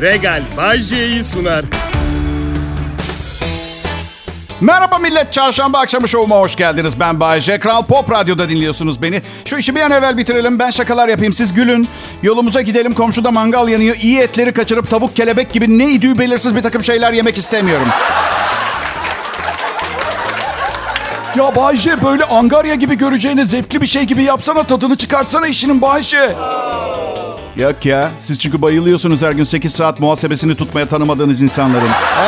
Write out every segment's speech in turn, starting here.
Regal Bajje'yi sunar. Merhaba millet, çarşamba akşamı şovuma hoş geldiniz. Ben Bayece. Kral Pop Radyo'da dinliyorsunuz beni. Şu işi bir an evvel bitirelim, ben şakalar yapayım, siz gülün. Yolumuza gidelim, komşuda mangal yanıyor. İyi etleri kaçırıp tavuk, kelebek gibi ne idüğü belirsiz bir takım şeyler yemek istemiyorum. Ya Bayce böyle Angarya gibi göreceğine zevkli bir şey gibi yapsana tadını çıkartsana işinin Bayce. Yok ya, siz çünkü bayılıyorsunuz her gün 8 saat muhasebesini tutmaya tanımadığınız insanların. He?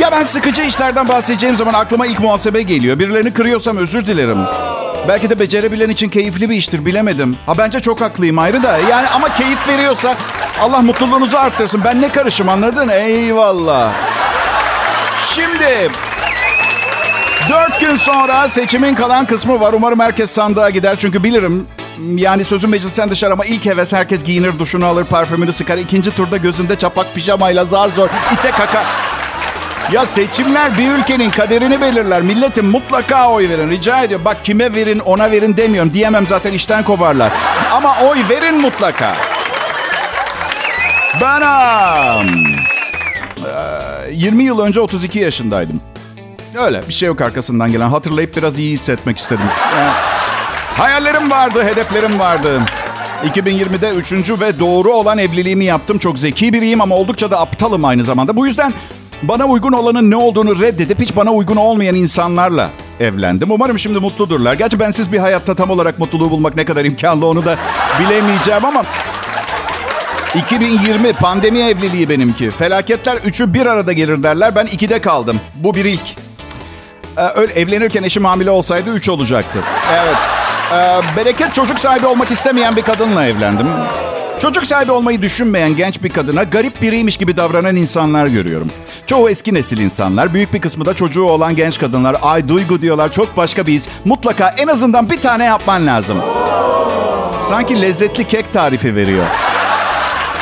Ya ben sıkıcı işlerden bahsedeceğim zaman aklıma ilk muhasebe geliyor. Birilerini kırıyorsam özür dilerim. Belki de becerebilen için keyifli bir iştir bilemedim. Ha bence çok haklıyım ayrı da. Yani ama keyif veriyorsa Allah mutluluğunuzu arttırsın. Ben ne karışım anladın? Eyvallah. Şimdi dört gün sonra seçimin kalan kısmı var. Umarım herkes sandığa gider. Çünkü bilirim yani sözün meclisten dışarı ama ilk heves herkes giyinir, duşunu alır, parfümünü sıkar. İkinci turda gözünde çapak pijamayla zar zor ite kaka. Ya seçimler bir ülkenin kaderini belirler. Milletin mutlaka oy verin. Rica ediyorum. Bak kime verin ona verin demiyorum. Diyemem zaten işten kovarlar. Ama oy verin mutlaka. Ben am, eee, 20 yıl önce 32 yaşındaydım. Öyle bir şey yok arkasından gelen. Hatırlayıp biraz iyi hissetmek istedim. Yani, hayallerim vardı, hedeflerim vardı. 2020'de üçüncü ve doğru olan evliliğimi yaptım. Çok zeki biriyim ama oldukça da aptalım aynı zamanda. Bu yüzden bana uygun olanın ne olduğunu reddedip hiç bana uygun olmayan insanlarla evlendim. Umarım şimdi mutludurlar. Gerçi bensiz bir hayatta tam olarak mutluluğu bulmak ne kadar imkanlı onu da bilemeyeceğim ama 2020 pandemi evliliği benimki. Felaketler üçü bir arada gelir derler. Ben ikide kaldım. Bu bir ilk. Ee, evlenirken eşim hamile olsaydı üç olacaktı. Evet. Ee, bereket çocuk sahibi olmak istemeyen bir kadınla evlendim. Çocuk sahibi olmayı düşünmeyen genç bir kadına garip biriymiş gibi davranan insanlar görüyorum. Çoğu eski nesil insanlar, büyük bir kısmı da çocuğu olan genç kadınlar. Ay duygu diyorlar, çok başka bir his. Mutlaka en azından bir tane yapman lazım. Sanki lezzetli kek tarifi veriyor.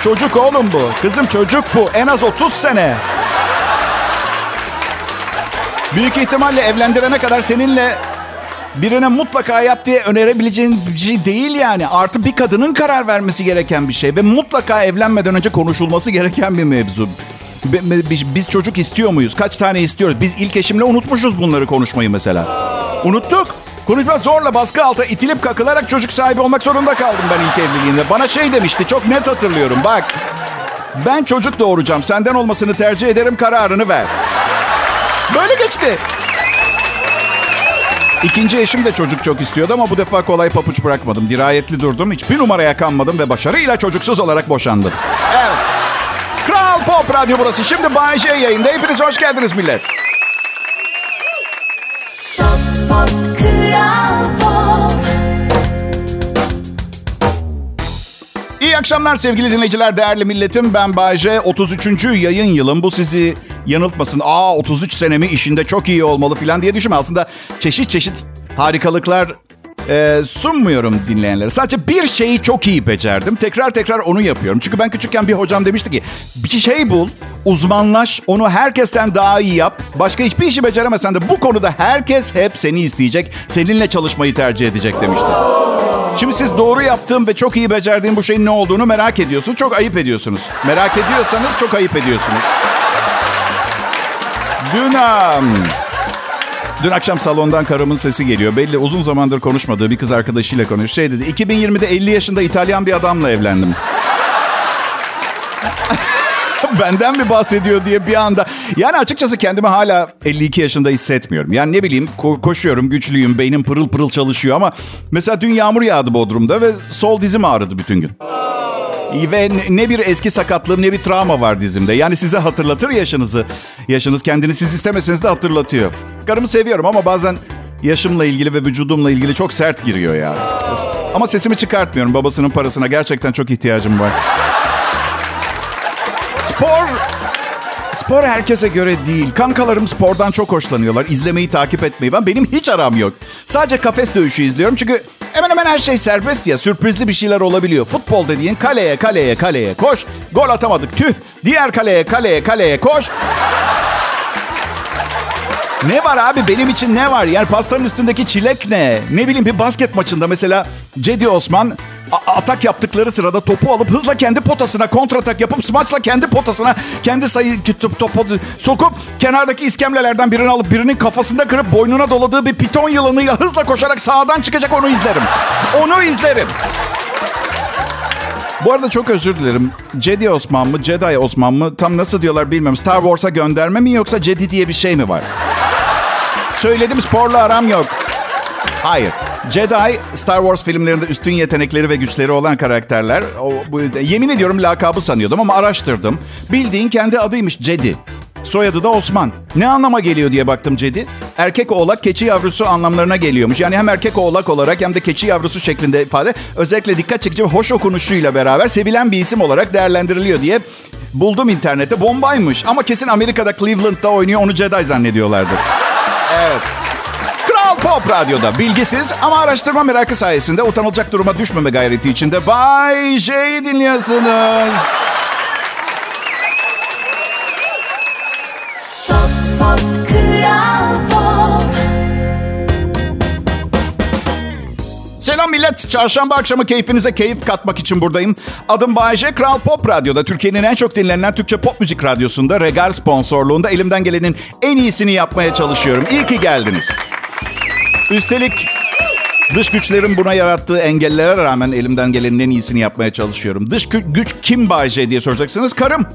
Çocuk oğlum bu. Kızım çocuk bu. En az 30 sene. Büyük ihtimalle evlendirene kadar seninle birine mutlaka yap diye önerebileceğin bir şey değil yani. Artı bir kadının karar vermesi gereken bir şey ve mutlaka evlenmeden önce konuşulması gereken bir mevzu. Biz, çocuk istiyor muyuz? Kaç tane istiyoruz? Biz ilk eşimle unutmuşuz bunları konuşmayı mesela. Unuttuk. Konuşma zorla baskı altına itilip kakılarak çocuk sahibi olmak zorunda kaldım ben ilk evliliğimde. Bana şey demişti çok net hatırlıyorum bak. Ben çocuk doğuracağım senden olmasını tercih ederim kararını ver. Böyle geçti. İkinci eşim de çocuk çok istiyordu ama bu defa kolay papuç bırakmadım. Dirayetli durdum. Hiçbir numaraya kanmadım ve başarıyla çocuksuz olarak boşandım. Evet. Kral Pop Radyo burası. Şimdi Bay J yayında. Hepiniz hoş geldiniz millet. Akşamlar sevgili dinleyiciler, değerli milletim. Ben Bayce. 33. yayın yılım. Bu sizi yanıltmasın. Aa 33 senemi işinde çok iyi olmalı falan diye düşünme. Aslında çeşit çeşit harikalıklar e, sunmuyorum dinleyenlere. Sadece bir şeyi çok iyi becerdim. Tekrar tekrar onu yapıyorum. Çünkü ben küçükken bir hocam demişti ki bir şey bul, uzmanlaş, onu herkesten daha iyi yap. Başka hiçbir işi beceremesen de bu konuda herkes hep seni isteyecek, seninle çalışmayı tercih edecek demişti. Şimdi siz doğru yaptığım ve çok iyi becerdiğim bu şeyin ne olduğunu merak ediyorsunuz. Çok ayıp ediyorsunuz. Merak ediyorsanız çok ayıp ediyorsunuz. Dün, dün akşam salondan karımın sesi geliyor. Belli uzun zamandır konuşmadığı bir kız arkadaşıyla konuşuyor. Şey dedi, 2020'de 50 yaşında İtalyan bir adamla evlendim. Benden mi bahsediyor diye bir anda. Yani açıkçası kendimi hala 52 yaşında hissetmiyorum. Yani ne bileyim ko- koşuyorum, güçlüyüm, beynim pırıl pırıl çalışıyor ama mesela dün yağmur yağdı Bodrum'da ve sol dizim ağrıdı bütün gün. Ve ne- bir eski sakatlığım ne bir travma var dizimde. Yani size hatırlatır yaşınızı. Yaşınız kendini siz istemeseniz de hatırlatıyor. Karımı seviyorum ama bazen yaşımla ilgili ve vücudumla ilgili çok sert giriyor ya. Ama sesimi çıkartmıyorum. Babasının parasına gerçekten çok ihtiyacım var. Spor Spor herkese göre değil. Kankalarım spordan çok hoşlanıyorlar. İzlemeyi, takip etmeyi. Ben benim hiç aram yok. Sadece kafes dövüşü izliyorum çünkü hemen hemen her şey serbest ya. Sürprizli bir şeyler olabiliyor. Futbol dediğin kaleye, kaleye, kaleye koş. Gol atamadık tüh. Diğer kaleye, kaleye, kaleye koş. Ne var abi benim için ne var? Yani pastanın üstündeki çilek ne? Ne bileyim bir basket maçında mesela Cedi Osman atak yaptıkları sırada topu alıp hızla kendi potasına kontratak yapıp smaçla kendi potasına kendi sayı top, topu sokup kenardaki iskemlelerden birini alıp birinin kafasında kırıp boynuna doladığı bir piton yılanıyla hızla koşarak sağdan çıkacak onu izlerim. Onu izlerim. Bu arada çok özür dilerim. Jedi Osman mı, Jedi Osman mı tam nasıl diyorlar bilmiyorum. Star Wars'a gönderme mi yoksa Jedi diye bir şey mi var? Söyledim sporla aram yok. Hayır. Jedi Star Wars filmlerinde üstün yetenekleri ve güçleri olan karakterler. O, bu, yemin ediyorum lakabı sanıyordum ama araştırdım. Bildiğin kendi adıymış Jedi. Soyadı da Osman. Ne anlama geliyor diye baktım Cedi. Erkek oğlak keçi yavrusu anlamlarına geliyormuş. Yani hem erkek oğlak olarak hem de keçi yavrusu şeklinde ifade. Özellikle dikkat çekici hoş okunuşuyla beraber sevilen bir isim olarak değerlendiriliyor diye buldum internette. Bombaymış ama kesin Amerika'da Cleveland'da oynuyor onu Jedi zannediyorlardır. Evet. Kral Pop Radyo'da bilgisiz ama araştırma merakı sayesinde utanılacak duruma düşmeme gayreti içinde Bay J'yi dinliyorsunuz. Selam millet. Çarşamba akşamı keyfinize keyif katmak için buradayım. Adım Bayece. Kral Pop Radyo'da Türkiye'nin en çok dinlenen Türkçe pop müzik radyosunda Regal sponsorluğunda elimden gelenin en iyisini yapmaya çalışıyorum. İyi ki geldiniz. Üstelik dış güçlerin buna yarattığı engellere rağmen elimden gelenin en iyisini yapmaya çalışıyorum. Dış gü- güç kim Bayece diye soracaksınız. Karım.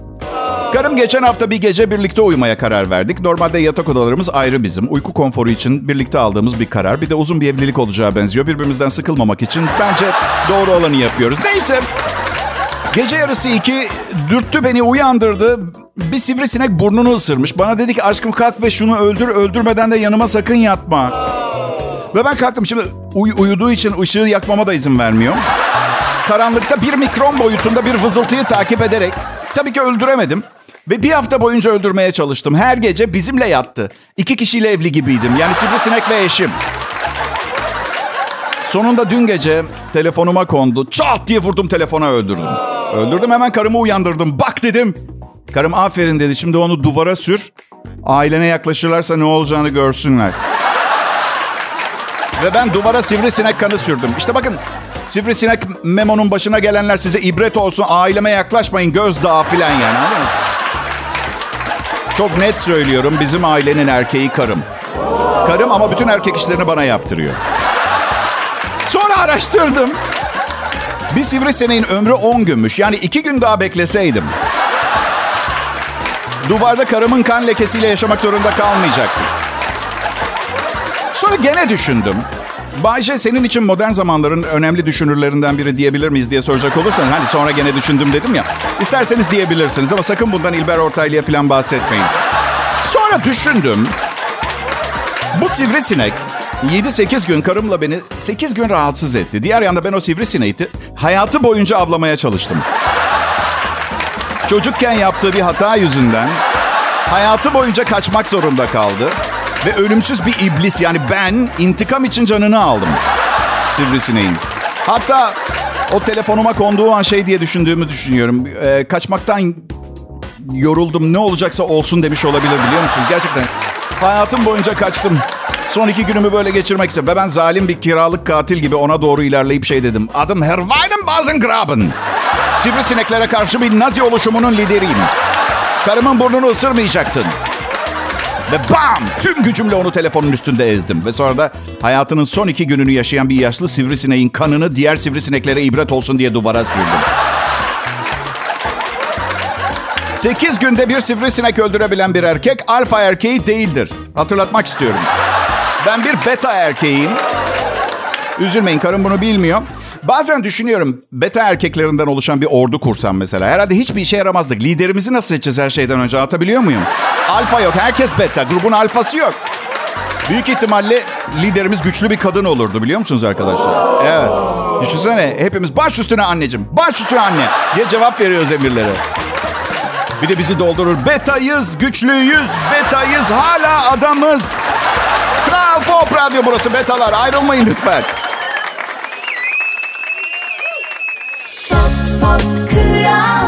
Karım geçen hafta bir gece birlikte uyumaya karar verdik. Normalde yatak odalarımız ayrı bizim. Uyku konforu için birlikte aldığımız bir karar. Bir de uzun bir evlilik olacağı benziyor. Birbirimizden sıkılmamak için bence doğru olanı yapıyoruz. Neyse. Gece yarısı iki dürttü beni uyandırdı. Bir sivrisinek burnunu ısırmış. Bana dedi ki aşkım kalk ve şunu öldür. Öldürmeden de yanıma sakın yatma. Ve ben kalktım. Şimdi uy- uyuduğu için ışığı yakmama da izin vermiyor. Karanlıkta bir mikron boyutunda bir vızıltıyı takip ederek tabii ki öldüremedim. Ve bir hafta boyunca öldürmeye çalıştım. Her gece bizimle yattı. İki kişiyle evli gibiydim. Yani sivrisinek ve eşim. Sonunda dün gece telefonuma kondu. Çat diye vurdum telefona öldürdüm. Öldürdüm hemen karımı uyandırdım. Bak dedim. Karım aferin dedi. Şimdi onu duvara sür. Ailene yaklaşırlarsa ne olacağını görsünler. Ve ben duvara sivrisinek kanı sürdüm. İşte bakın sivrisinek memonun başına gelenler size ibret olsun. Aileme yaklaşmayın gözdağı falan yani. anladın mı? Çok net söylüyorum bizim ailenin erkeği karım. Karım ama bütün erkek işlerini bana yaptırıyor. Sonra araştırdım. Bir sivrisineğin ömrü 10 günmüş. Yani 2 gün daha bekleseydim. Duvarda karımın kan lekesiyle yaşamak zorunda kalmayacaktım. Sonra gene düşündüm. Bayce senin için modern zamanların önemli düşünürlerinden biri diyebilir miyiz diye soracak olursan hani sonra gene düşündüm dedim ya. İsterseniz diyebilirsiniz ama sakın bundan İlber Ortaylı'ya falan bahsetmeyin. Sonra düşündüm. Bu sivrisinek 7-8 gün karımla beni 8 gün rahatsız etti. Diğer yanda ben o sivrisineği hayatı boyunca avlamaya çalıştım. Çocukken yaptığı bir hata yüzünden hayatı boyunca kaçmak zorunda kaldı. Ve ölümsüz bir iblis yani ben intikam için canını aldım. Sivrisineğin. Hatta o telefonuma konduğu an şey diye düşündüğümü düşünüyorum. Ee, kaçmaktan yoruldum ne olacaksa olsun demiş olabilir biliyor musunuz? Gerçekten hayatım boyunca kaçtım. Son iki günümü böyle geçirmek istiyorum. Ve ben zalim bir kiralık katil gibi ona doğru ilerleyip şey dedim. Adım Herweinen Basengraben. Sivrisineklere karşı bir nazi oluşumunun lideriyim. Karımın burnunu ısırmayacaktın. Ve bam! Tüm gücümle onu telefonun üstünde ezdim. Ve sonra da hayatının son iki gününü yaşayan bir yaşlı sivrisineğin kanını diğer sivrisineklere ibret olsun diye duvara sürdüm. Sekiz günde bir sivrisinek öldürebilen bir erkek alfa erkeği değildir. Hatırlatmak istiyorum. Ben bir beta erkeğim. Üzülmeyin karım bunu bilmiyor. Bazen düşünüyorum beta erkeklerinden oluşan bir ordu kursam mesela. Herhalde hiçbir işe yaramazdık. Liderimizi nasıl seçeceğiz her şeyden önce anlatabiliyor muyum? Alfa yok. Herkes beta. Grubun alfası yok. Büyük ihtimalle liderimiz güçlü bir kadın olurdu biliyor musunuz arkadaşlar? Evet. Düşünsene hepimiz baş üstüne anneciğim, baş üstüne anne diye cevap veriyoruz emirlere. Bir de bizi doldurur. Betayız, güçlüyüz, betayız, hala adamız. Kral Pop Radyo burası betalar. Ayrılmayın lütfen. Pop, pop, Kral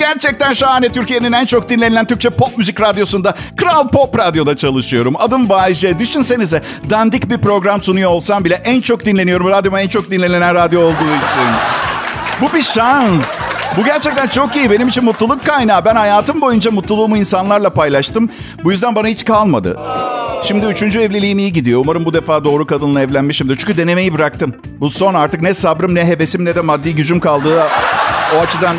Gerçekten şahane. Türkiye'nin en çok dinlenilen Türkçe pop müzik radyosunda Kral Pop Radyo'da çalışıyorum. Adım Bayece. Düşünsenize dandik bir program sunuyor olsam bile en çok dinleniyorum. Radyoma en çok dinlenen radyo olduğu için. Bu bir şans. Bu gerçekten çok iyi. Benim için mutluluk kaynağı. Ben hayatım boyunca mutluluğumu insanlarla paylaştım. Bu yüzden bana hiç kalmadı. Şimdi üçüncü evliliğim iyi gidiyor. Umarım bu defa doğru kadınla evlenmişimdir. Çünkü denemeyi bıraktım. Bu son artık ne sabrım ne hevesim ne de maddi gücüm kaldığı o açıdan...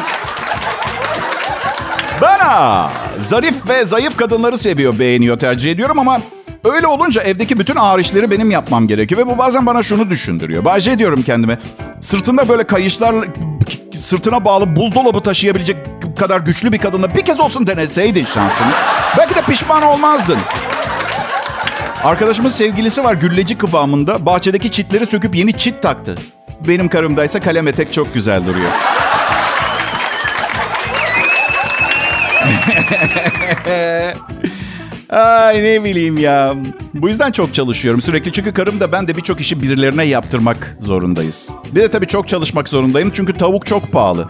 Bana zarif ve zayıf kadınları seviyor, beğeniyor, tercih ediyorum ama öyle olunca evdeki bütün ağır işleri benim yapmam gerekiyor. Ve bu bazen bana şunu düşündürüyor. Bahçe diyorum kendime. Sırtında böyle kayışlar, sırtına bağlı buzdolabı taşıyabilecek kadar güçlü bir kadınla bir kez olsun deneseydin şansını. Belki de pişman olmazdın. Arkadaşımın sevgilisi var gülleci kıvamında. Bahçedeki çitleri söküp yeni çit taktı. Benim karımdaysa kalem etek çok güzel duruyor. Ay ne bileyim ya. Bu yüzden çok çalışıyorum sürekli. Çünkü karım da ben de birçok işi birilerine yaptırmak zorundayız. Bir de tabii çok çalışmak zorundayım. Çünkü tavuk çok pahalı.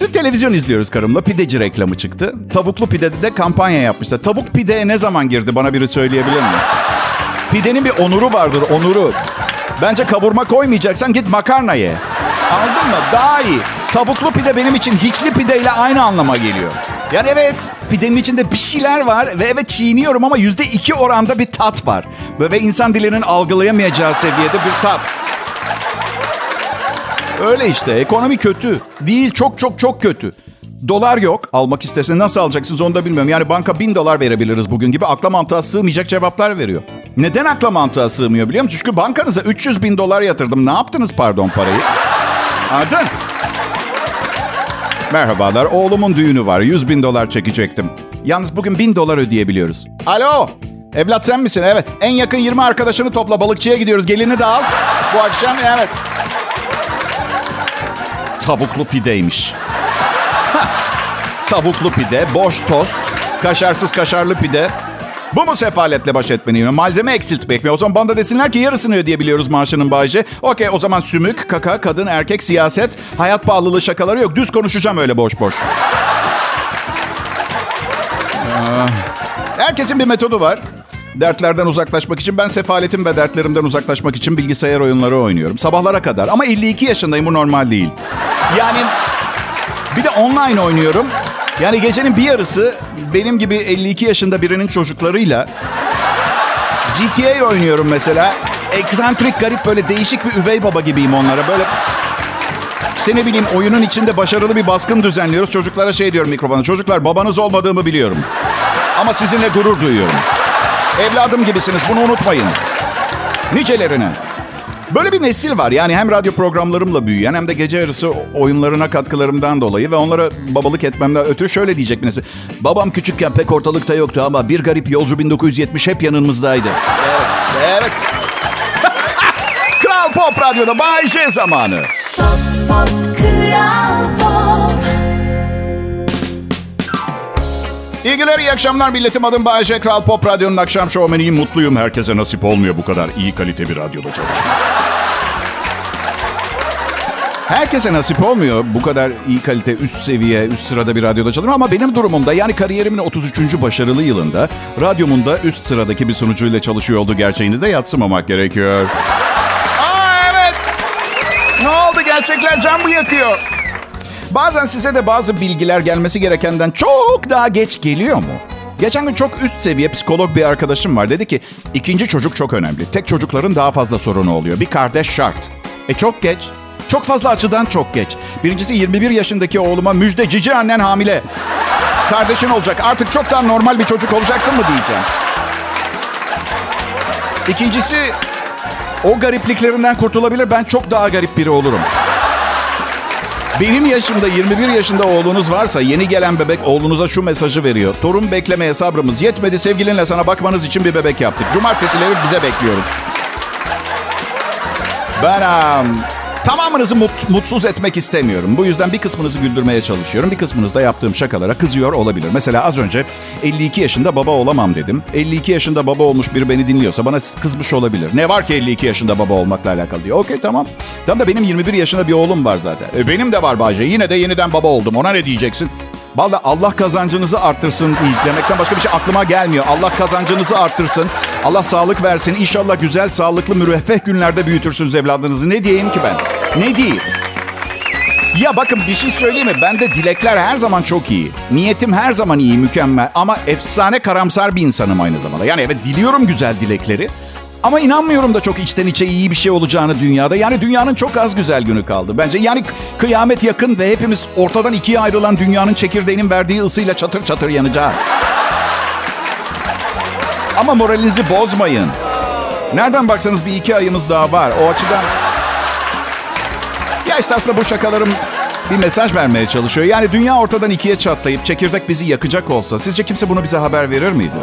Dün televizyon izliyoruz karımla. Pideci reklamı çıktı. Tavuklu pidede de kampanya yapmışlar. Tavuk pideye ne zaman girdi bana biri söyleyebilir mi? Pidenin bir onuru vardır, onuru. Bence kavurma koymayacaksan git makarna ye. Anladın mı? Daha iyi. Tavuklu pide benim için hiçli pideyle aynı anlama geliyor. Yani evet pidenin içinde bir şeyler var ve evet çiğniyorum ama yüzde iki oranda bir tat var. Ve insan dilinin algılayamayacağı seviyede bir tat. Öyle işte ekonomi kötü. Değil çok çok çok kötü. Dolar yok. Almak istersen nasıl alacaksınız onu da bilmiyorum. Yani banka bin dolar verebiliriz bugün gibi. Akla mantığa sığmayacak cevaplar veriyor. Neden akla mantığa sığmıyor biliyor musun? Çünkü bankanıza 300 bin dolar yatırdım. Ne yaptınız pardon parayı? Anladın? Merhabalar. Oğlumun düğünü var. 100 bin dolar çekecektim. Yalnız bugün bin dolar ödeyebiliyoruz. Alo. Evlat sen misin? Evet. En yakın 20 arkadaşını topla. Balıkçıya gidiyoruz. Gelini de al. Bu akşam evet. Tavuklu pideymiş. Tavuklu pide, boş tost, kaşarsız kaşarlı pide. Bu mu sefaletle baş etmeliyim? Malzeme eksiltmek mi? O zaman bana desinler ki yarısını ödeyebiliyoruz maaşının bağışı. Okey o zaman sümük, kaka, kadın, erkek, siyaset, hayat pahalılığı şakaları yok. Düz konuşacağım öyle boş boş. Aa, Herkesin bir metodu var. Dertlerden uzaklaşmak için ben sefaletim ve dertlerimden uzaklaşmak için bilgisayar oyunları oynuyorum. Sabahlara kadar ama 52 yaşındayım bu normal değil. Yani bir de online oynuyorum. Yani gecenin bir yarısı benim gibi 52 yaşında birinin çocuklarıyla GTA oynuyorum mesela. Eksantrik, garip böyle değişik bir üvey baba gibiyim onlara. Böyle seni bileyim oyunun içinde başarılı bir baskın düzenliyoruz. Çocuklara şey diyorum mikrofona. Çocuklar babanız olmadığımı biliyorum. Ama sizinle gurur duyuyorum. Evladım gibisiniz bunu unutmayın. Nicelerine. Böyle bir nesil var. Yani hem radyo programlarımla büyüyen hem de gece yarısı oyunlarına katkılarımdan dolayı ve onlara babalık etmemden ötürü şöyle diyecek nesil. Babam küçükken pek ortalıkta yoktu ama bir garip yolcu 1970 hep yanımızdaydı. Evet. evet. Kral Pop Radyo'da Bay J zamanı. Pop pop kral İyi günler, iyi akşamlar milletim. Adım Bayece. Kral Pop Radyo'nun akşam şovmeniyim. Mutluyum. Herkese nasip olmuyor bu kadar iyi kalite bir radyoda çalışmak. Herkese nasip olmuyor bu kadar iyi kalite, üst seviye, üst sırada bir radyoda çalışmak. Ama benim durumumda yani kariyerimin 33. başarılı yılında radyomun da üst sıradaki bir sunucuyla çalışıyor olduğu gerçeğini de yatsımamak gerekiyor. Aa evet. Ne oldu? Gerçekler can mı yakıyor? Bazen size de bazı bilgiler gelmesi gerekenden çok daha geç geliyor mu? Geçen gün çok üst seviye psikolog bir arkadaşım var. Dedi ki ikinci çocuk çok önemli. Tek çocukların daha fazla sorunu oluyor. Bir kardeş şart. E çok geç. Çok fazla açıdan çok geç. Birincisi 21 yaşındaki oğluma müjde cici annen hamile. Kardeşin olacak. Artık çok daha normal bir çocuk olacaksın mı diyeceğim. İkincisi o garipliklerinden kurtulabilir. Ben çok daha garip biri olurum. Benim yaşımda 21 yaşında oğlunuz varsa yeni gelen bebek oğlunuza şu mesajı veriyor. Torun beklemeye sabrımız yetmedi. Sevgilinle sana bakmanız için bir bebek yaptık. Cumartesileri bize bekliyoruz. Ben am, tamamınızı mut- mutsuz etmek istemiyorum. Bu yüzden bir kısmınızı güldürmeye çalışıyorum. Bir kısmınız da yaptığım şakalara kızıyor olabilir. Mesela az önce 52 yaşında baba olamam dedim. 52 yaşında baba olmuş biri beni dinliyorsa bana kızmış olabilir. Ne var ki 52 yaşında baba olmakla alakalı diyor. Okey tamam. Tam da benim 21 yaşında bir oğlum var zaten. E, benim de var Bayce. Yine de yeniden baba oldum. Ona ne diyeceksin? Valla Allah kazancınızı arttırsın değil. Demekten başka bir şey aklıma gelmiyor. Allah kazancınızı arttırsın. Allah sağlık versin. İnşallah güzel, sağlıklı, müreffeh günlerde büyütürsünüz evladınızı. Ne diyeyim ki ben? Ne diyeyim? Ya bakın bir şey söyleyeyim mi? Bende dilekler her zaman çok iyi. Niyetim her zaman iyi, mükemmel. Ama efsane karamsar bir insanım aynı zamanda. Yani evet diliyorum güzel dilekleri. Ama inanmıyorum da çok içten içe iyi bir şey olacağını dünyada. Yani dünyanın çok az güzel günü kaldı bence. Yani kıyamet yakın ve hepimiz ortadan ikiye ayrılan dünyanın çekirdeğinin verdiği ısıyla çatır çatır yanacağız. Ama moralinizi bozmayın. Nereden baksanız bir iki ayımız daha var. O açıdan... Ya işte aslında bu şakalarım bir mesaj vermeye çalışıyor. Yani dünya ortadan ikiye çatlayıp çekirdek bizi yakacak olsa sizce kimse bunu bize haber verir miydi?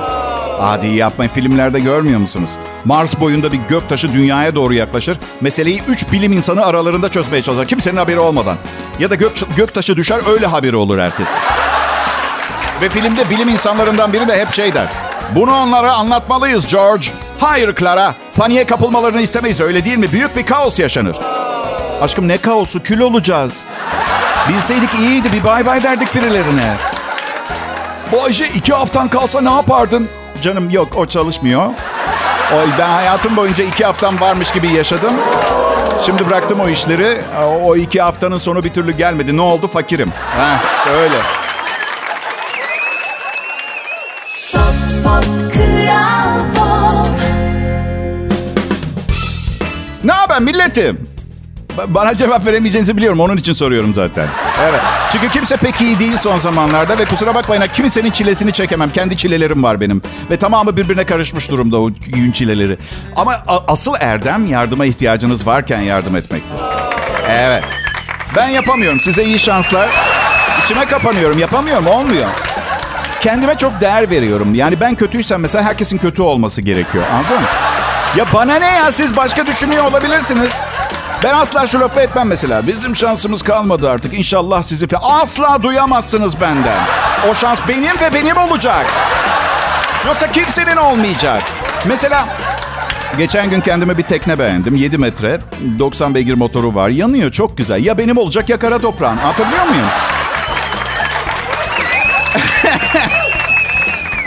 Hadi yapmayın filmlerde görmüyor musunuz? Mars boyunda bir göktaşı dünyaya doğru yaklaşır. Meseleyi üç bilim insanı aralarında çözmeye çalışır. Kimsenin haberi olmadan. Ya da gök, göktaşı düşer öyle haberi olur herkes. Ve filmde bilim insanlarından biri de hep şey der. Bunu onlara anlatmalıyız George. Hayır Clara. Paniğe kapılmalarını istemeyiz öyle değil mi? Büyük bir kaos yaşanır. Aşkım ne kaosu? Kül olacağız. Bilseydik iyiydi. Bir bay bay derdik birilerine. Bayce iki haftan kalsa ne yapardın? Canım yok o çalışmıyor. O, ben hayatım boyunca iki haftam varmış gibi yaşadım. Şimdi bıraktım o işleri. O iki haftanın sonu bir türlü gelmedi. Ne oldu? Fakirim. Ha, öyle. Ne haber milletim? Ba- Bana cevap veremeyeceğinizi biliyorum. Onun için soruyorum zaten. Evet. Çünkü kimse pek iyi değil son zamanlarda ve kusura bakmayın kimsenin çilesini çekemem. Kendi çilelerim var benim. Ve tamamı birbirine karışmış durumda o yün çileleri. Ama asıl erdem yardıma ihtiyacınız varken yardım etmektir. Evet. Ben yapamıyorum. Size iyi şanslar. İçime kapanıyorum. Yapamıyorum. Olmuyor. Kendime çok değer veriyorum. Yani ben kötüysem mesela herkesin kötü olması gerekiyor. Anladın mı? Ya bana ne ya siz başka düşünüyor olabilirsiniz. Ben asla şu lafı etmem mesela. Bizim şansımız kalmadı artık. İnşallah sizi falan. Asla duyamazsınız benden. O şans benim ve benim olacak. Yoksa kimsenin olmayacak. Mesela geçen gün kendime bir tekne beğendim. 7 metre, 90 beygir motoru var. Yanıyor çok güzel. Ya benim olacak ya kara toprağın. Hatırlıyor muyum?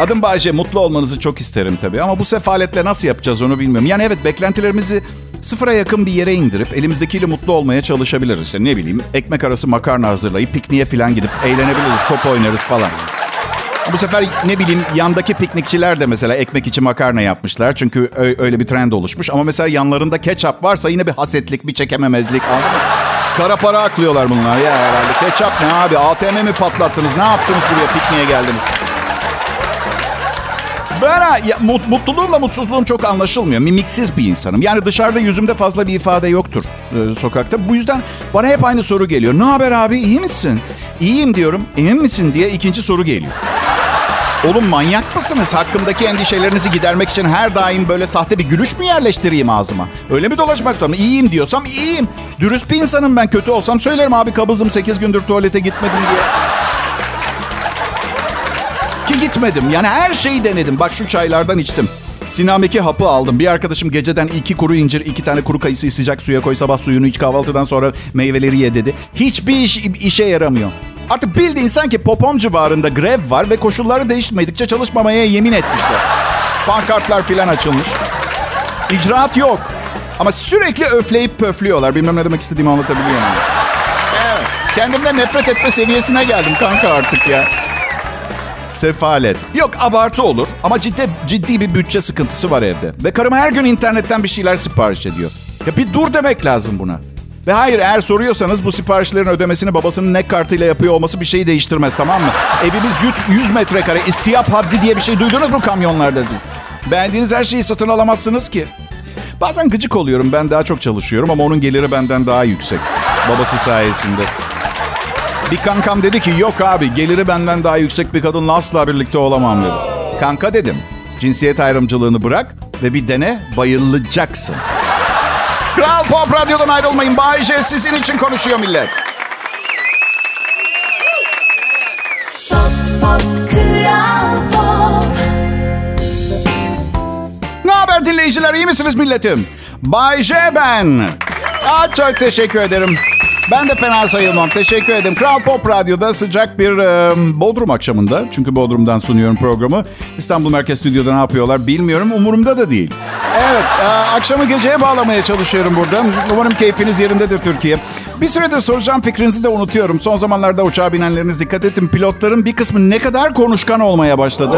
Adım Bayce. Mutlu olmanızı çok isterim tabii. Ama bu sefaletle nasıl yapacağız onu bilmiyorum. Yani evet beklentilerimizi sıfıra yakın bir yere indirip elimizdekiyle mutlu olmaya çalışabiliriz. İşte ne bileyim ekmek arası makarna hazırlayıp pikniğe falan gidip eğlenebiliriz, top oynarız falan. Bu sefer ne bileyim yandaki piknikçiler de mesela ekmek içi makarna yapmışlar. Çünkü öyle bir trend oluşmuş. Ama mesela yanlarında ketçap varsa yine bir hasetlik, bir çekememezlik anladın? Kara para aklıyorlar bunlar ya herhalde. Ketçap ne abi? ATM mi patlattınız? Ne yaptınız buraya pikniğe geldiniz? Ben ya, mut- mutluluğumla mutsuzluğum çok anlaşılmıyor. Mimiksiz bir insanım. Yani dışarıda yüzümde fazla bir ifade yoktur e, sokakta. Bu yüzden bana hep aynı soru geliyor. Ne haber abi iyi misin? İyiyim diyorum. Emin misin diye ikinci soru geliyor. Oğlum manyak mısınız? Hakkımdaki endişelerinizi gidermek için her daim böyle sahte bir gülüş mü yerleştireyim ağzıma? Öyle mi dolaşmak zorunda? İyiyim diyorsam iyiyim. Dürüst bir insanım ben. Kötü olsam söylerim abi kabızım 8 gündür tuvalete gitmedim diye. Ki gitmedim. Yani her şeyi denedim. Bak şu çaylardan içtim. Sinameki hapı aldım. Bir arkadaşım geceden iki kuru incir, iki tane kuru kayısı sıcak suya koy. Sabah suyunu iç kahvaltıdan sonra meyveleri ye dedi. Hiçbir iş, işe yaramıyor. Artık bildiğin sanki popom civarında grev var ve koşulları değişmedikçe çalışmamaya yemin etmişler. Pankartlar filan açılmış. İcraat yok. Ama sürekli öfleyip pöflüyorlar. Bilmem ne demek istediğimi anlatabiliyor muyum? Evet. Kendimden nefret etme seviyesine geldim kanka artık ya. Sefalet. Yok abartı olur ama ciddi ciddi bir bütçe sıkıntısı var evde. Ve karım her gün internetten bir şeyler sipariş ediyor. Ya bir dur demek lazım buna. Ve hayır eğer soruyorsanız bu siparişlerin ödemesini babasının ne kartıyla yapıyor olması bir şeyi değiştirmez tamam mı? Evimiz 100, 100 metrekare istiyap haddi diye bir şey duydunuz mu kamyonlarda siz? Beğendiğiniz her şeyi satın alamazsınız ki. Bazen gıcık oluyorum ben daha çok çalışıyorum ama onun geliri benden daha yüksek. Babası sayesinde. Bir kankam dedi ki yok abi geliri benden daha yüksek bir kadınla asla birlikte olamam dedi. Kanka dedim cinsiyet ayrımcılığını bırak ve bir dene bayılacaksın. Kral Pop Radyo'dan ayrılmayın. Bay J sizin için konuşuyor millet. Pop Pop Kral Pop Ne haber dinleyiciler iyi misiniz milletim? Bay J ben. Aa, çok teşekkür ederim. Ben de fena sayılmam. Teşekkür ederim. Kral Pop Radyo'da sıcak bir e, Bodrum akşamında. Çünkü Bodrum'dan sunuyorum programı. İstanbul Merkez Stüdyo'da ne yapıyorlar bilmiyorum. Umurumda da değil. Evet, e, akşamı geceye bağlamaya çalışıyorum burada. Umarım keyfiniz yerindedir Türkiye. Bir süredir soracağım fikrinizi de unutuyorum. Son zamanlarda uçağa binenleriniz dikkat edin. Pilotların bir kısmı ne kadar konuşkan olmaya başladı.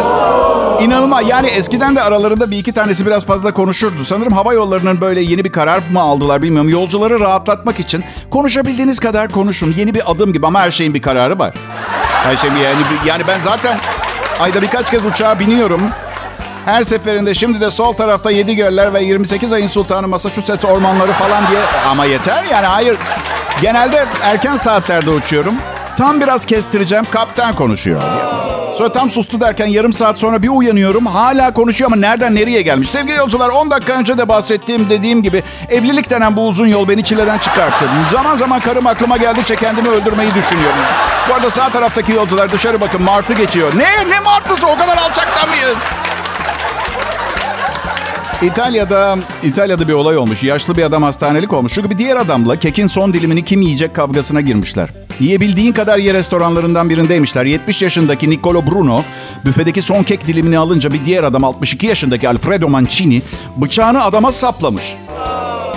İnanılmaz. Yani eskiden de aralarında bir iki tanesi biraz fazla konuşurdu. Sanırım hava yollarının böyle yeni bir karar mı aldılar bilmiyorum. Yolcuları rahatlatmak için konuşabildiğiniz kadar konuşun. Yeni bir adım gibi ama her şeyin bir kararı var. Her şey yani yani ben zaten ayda birkaç kez uçağa biniyorum. Her seferinde şimdi de sol tarafta 7 göller ve 28 ayın sultanı Massachusetts ormanları falan diye. Ama yeter yani hayır. Genelde erken saatlerde uçuyorum. Tam biraz kestireceğim. Kaptan konuşuyor. Sonra tam sustu derken yarım saat sonra bir uyanıyorum. Hala konuşuyor ama nereden nereye gelmiş? Sevgili yolcular 10 dakika önce de bahsettiğim dediğim gibi evlilik denen bu uzun yol beni çileden çıkarttı. Zaman zaman karım aklıma geldikçe kendimi öldürmeyi düşünüyorum. Bu arada sağ taraftaki yolcular dışarı bakın martı geçiyor. Ne? Ne martısı? O kadar alçaktan mıyız? İtalya'da İtalya'da bir olay olmuş. Yaşlı bir adam hastanelik olmuş. Çünkü bir diğer adamla kekin son dilimini kim yiyecek kavgasına girmişler. Yiyebildiğin kadar ye restoranlarından birindeymişler. 70 yaşındaki Nicolo Bruno büfedeki son kek dilimini alınca bir diğer adam 62 yaşındaki Alfredo Mancini bıçağını adama saplamış.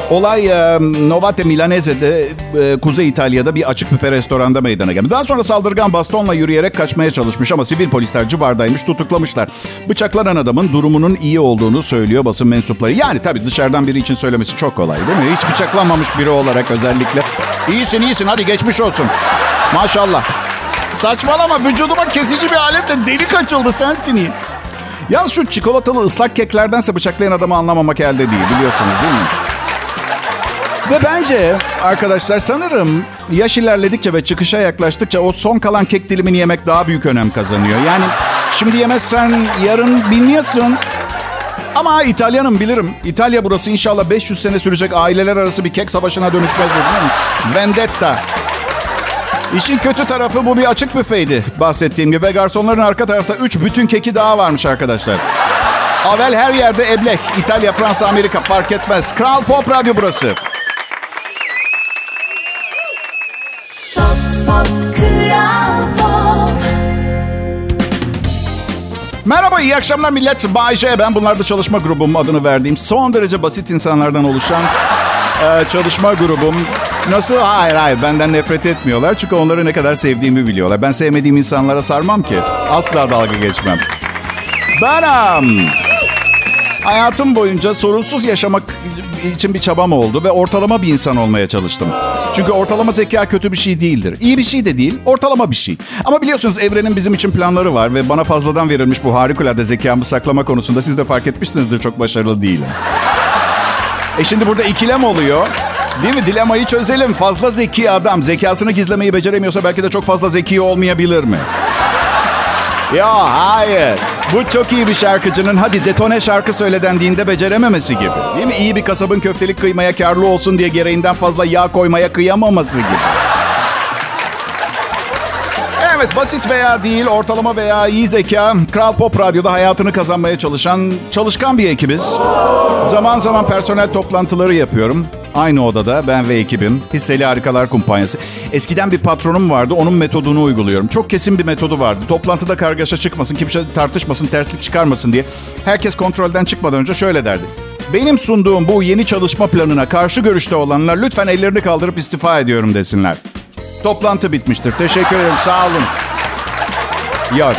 Olay e, Novate Milanese'de e, Kuzey İtalya'da bir açık büfe restoranda meydana geldi. Daha sonra saldırgan bastonla yürüyerek kaçmaya çalışmış ama sivil polisler civardaymış tutuklamışlar. Bıçaklanan adamın durumunun iyi olduğunu söylüyor basın mensupları. Yani tabii dışarıdan biri için söylemesi çok kolay değil mi? Hiç bıçaklanmamış biri olarak özellikle. İyisin iyisin hadi geçmiş olsun. Maşallah. Saçmalama vücuduma kesici bir aletle delik açıldı sensin iyi. Yalnız şu çikolatalı ıslak keklerdense bıçaklayan adamı anlamamak elde değil biliyorsunuz değil mi? Ve bence arkadaşlar sanırım yaş ilerledikçe ve çıkışa yaklaştıkça o son kalan kek dilimini yemek daha büyük önem kazanıyor. Yani şimdi yemezsen yarın bilmiyorsun. Ama İtalyanım bilirim. İtalya burası inşallah 500 sene sürecek aileler arası bir kek savaşına dönüşmez bu değil mi? Vendetta. İşin kötü tarafı bu bir açık büfeydi bahsettiğim gibi. Ve garsonların arka tarafta 3 bütün keki daha varmış arkadaşlar. Avel her yerde eblek. İtalya, Fransa, Amerika fark etmez. Kral Pop Radyo burası. Merhaba, iyi akşamlar millet. Bay J, ben bunlarda çalışma grubum adını verdiğim son derece basit insanlardan oluşan e, çalışma grubum. Nasıl? Hayır hayır benden nefret etmiyorlar. Çünkü onları ne kadar sevdiğimi biliyorlar. Ben sevmediğim insanlara sarmam ki. Asla dalga geçmem. Benim. Hayatım boyunca sorunsuz yaşamak için bir çabam oldu ve ortalama bir insan olmaya çalıştım. Çünkü ortalama zeka kötü bir şey değildir. İyi bir şey de değil, ortalama bir şey. Ama biliyorsunuz evrenin bizim için planları var ve bana fazladan verilmiş bu harikulade zekamı saklama konusunda siz de fark etmişsinizdir çok başarılı değilim. E şimdi burada ikilem oluyor. Değil mi? Dilemayı çözelim. Fazla zeki adam zekasını gizlemeyi beceremiyorsa belki de çok fazla zeki olmayabilir mi? Ya hayır. Bu çok iyi bir şarkıcının hadi detone şarkı söyle dendiğinde becerememesi gibi. Değil mi? İyi bir kasabın köftelik kıymaya karlı olsun diye gereğinden fazla yağ koymaya kıyamaması gibi. Evet basit veya değil, ortalama veya iyi zeka, Kral Pop Radyo'da hayatını kazanmaya çalışan çalışkan bir ekibiz. Zaman zaman personel toplantıları yapıyorum. Aynı odada ben ve ekibim. Hisseli Harikalar Kumpanyası. Eskiden bir patronum vardı. Onun metodunu uyguluyorum. Çok kesin bir metodu vardı. Toplantıda kargaşa çıkmasın, kimse tartışmasın, terslik çıkarmasın diye. Herkes kontrolden çıkmadan önce şöyle derdi. Benim sunduğum bu yeni çalışma planına karşı görüşte olanlar lütfen ellerini kaldırıp istifa ediyorum desinler. Toplantı bitmiştir. Teşekkür ederim. Sağ olun. Yok.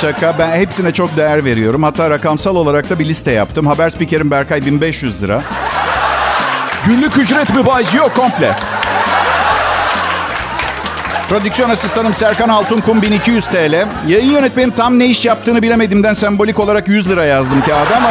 Şaka. Ben hepsine çok değer veriyorum. Hatta rakamsal olarak da bir liste yaptım. Haber spikerim Berkay 1500 lira. Günlük ücret mi Bay? Yok komple. Prodüksiyon asistanım Serkan Altunkum 1200 TL. Yayın yönetmenim tam ne iş yaptığını bilemediğimden sembolik olarak 100 lira yazdım kağıda ama...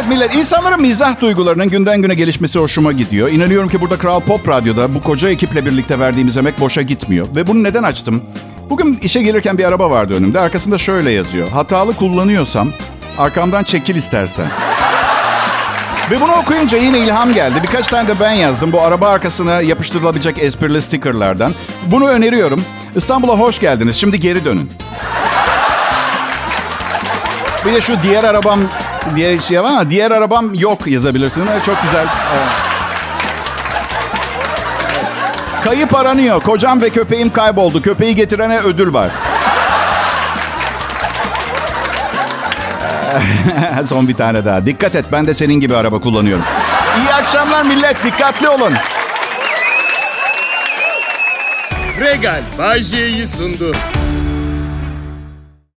Evet millet, insanların mizah duygularının günden güne gelişmesi hoşuma gidiyor. İnanıyorum ki burada Kral Pop Radyo'da bu koca ekiple birlikte verdiğimiz emek boşa gitmiyor. Ve bunu neden açtım? Bugün işe gelirken bir araba vardı önümde. Arkasında şöyle yazıyor. Hatalı kullanıyorsam arkamdan çekil istersen. Ve bunu okuyunca yine ilham geldi. Birkaç tane de ben yazdım. Bu araba arkasına yapıştırılabilecek esprili stickerlardan. Bunu öneriyorum. İstanbul'a hoş geldiniz. Şimdi geri dönün. Bir de şu diğer arabam diye şey var ama diğer arabam yok yazabilirsin. Çok güzel. Kayıp aranıyor. Kocam ve köpeğim kayboldu. Köpeği getirene ödül var. Son bir tane daha. Dikkat et ben de senin gibi araba kullanıyorum. İyi akşamlar millet. Dikkatli olun. Regal Bay J'yi sundu.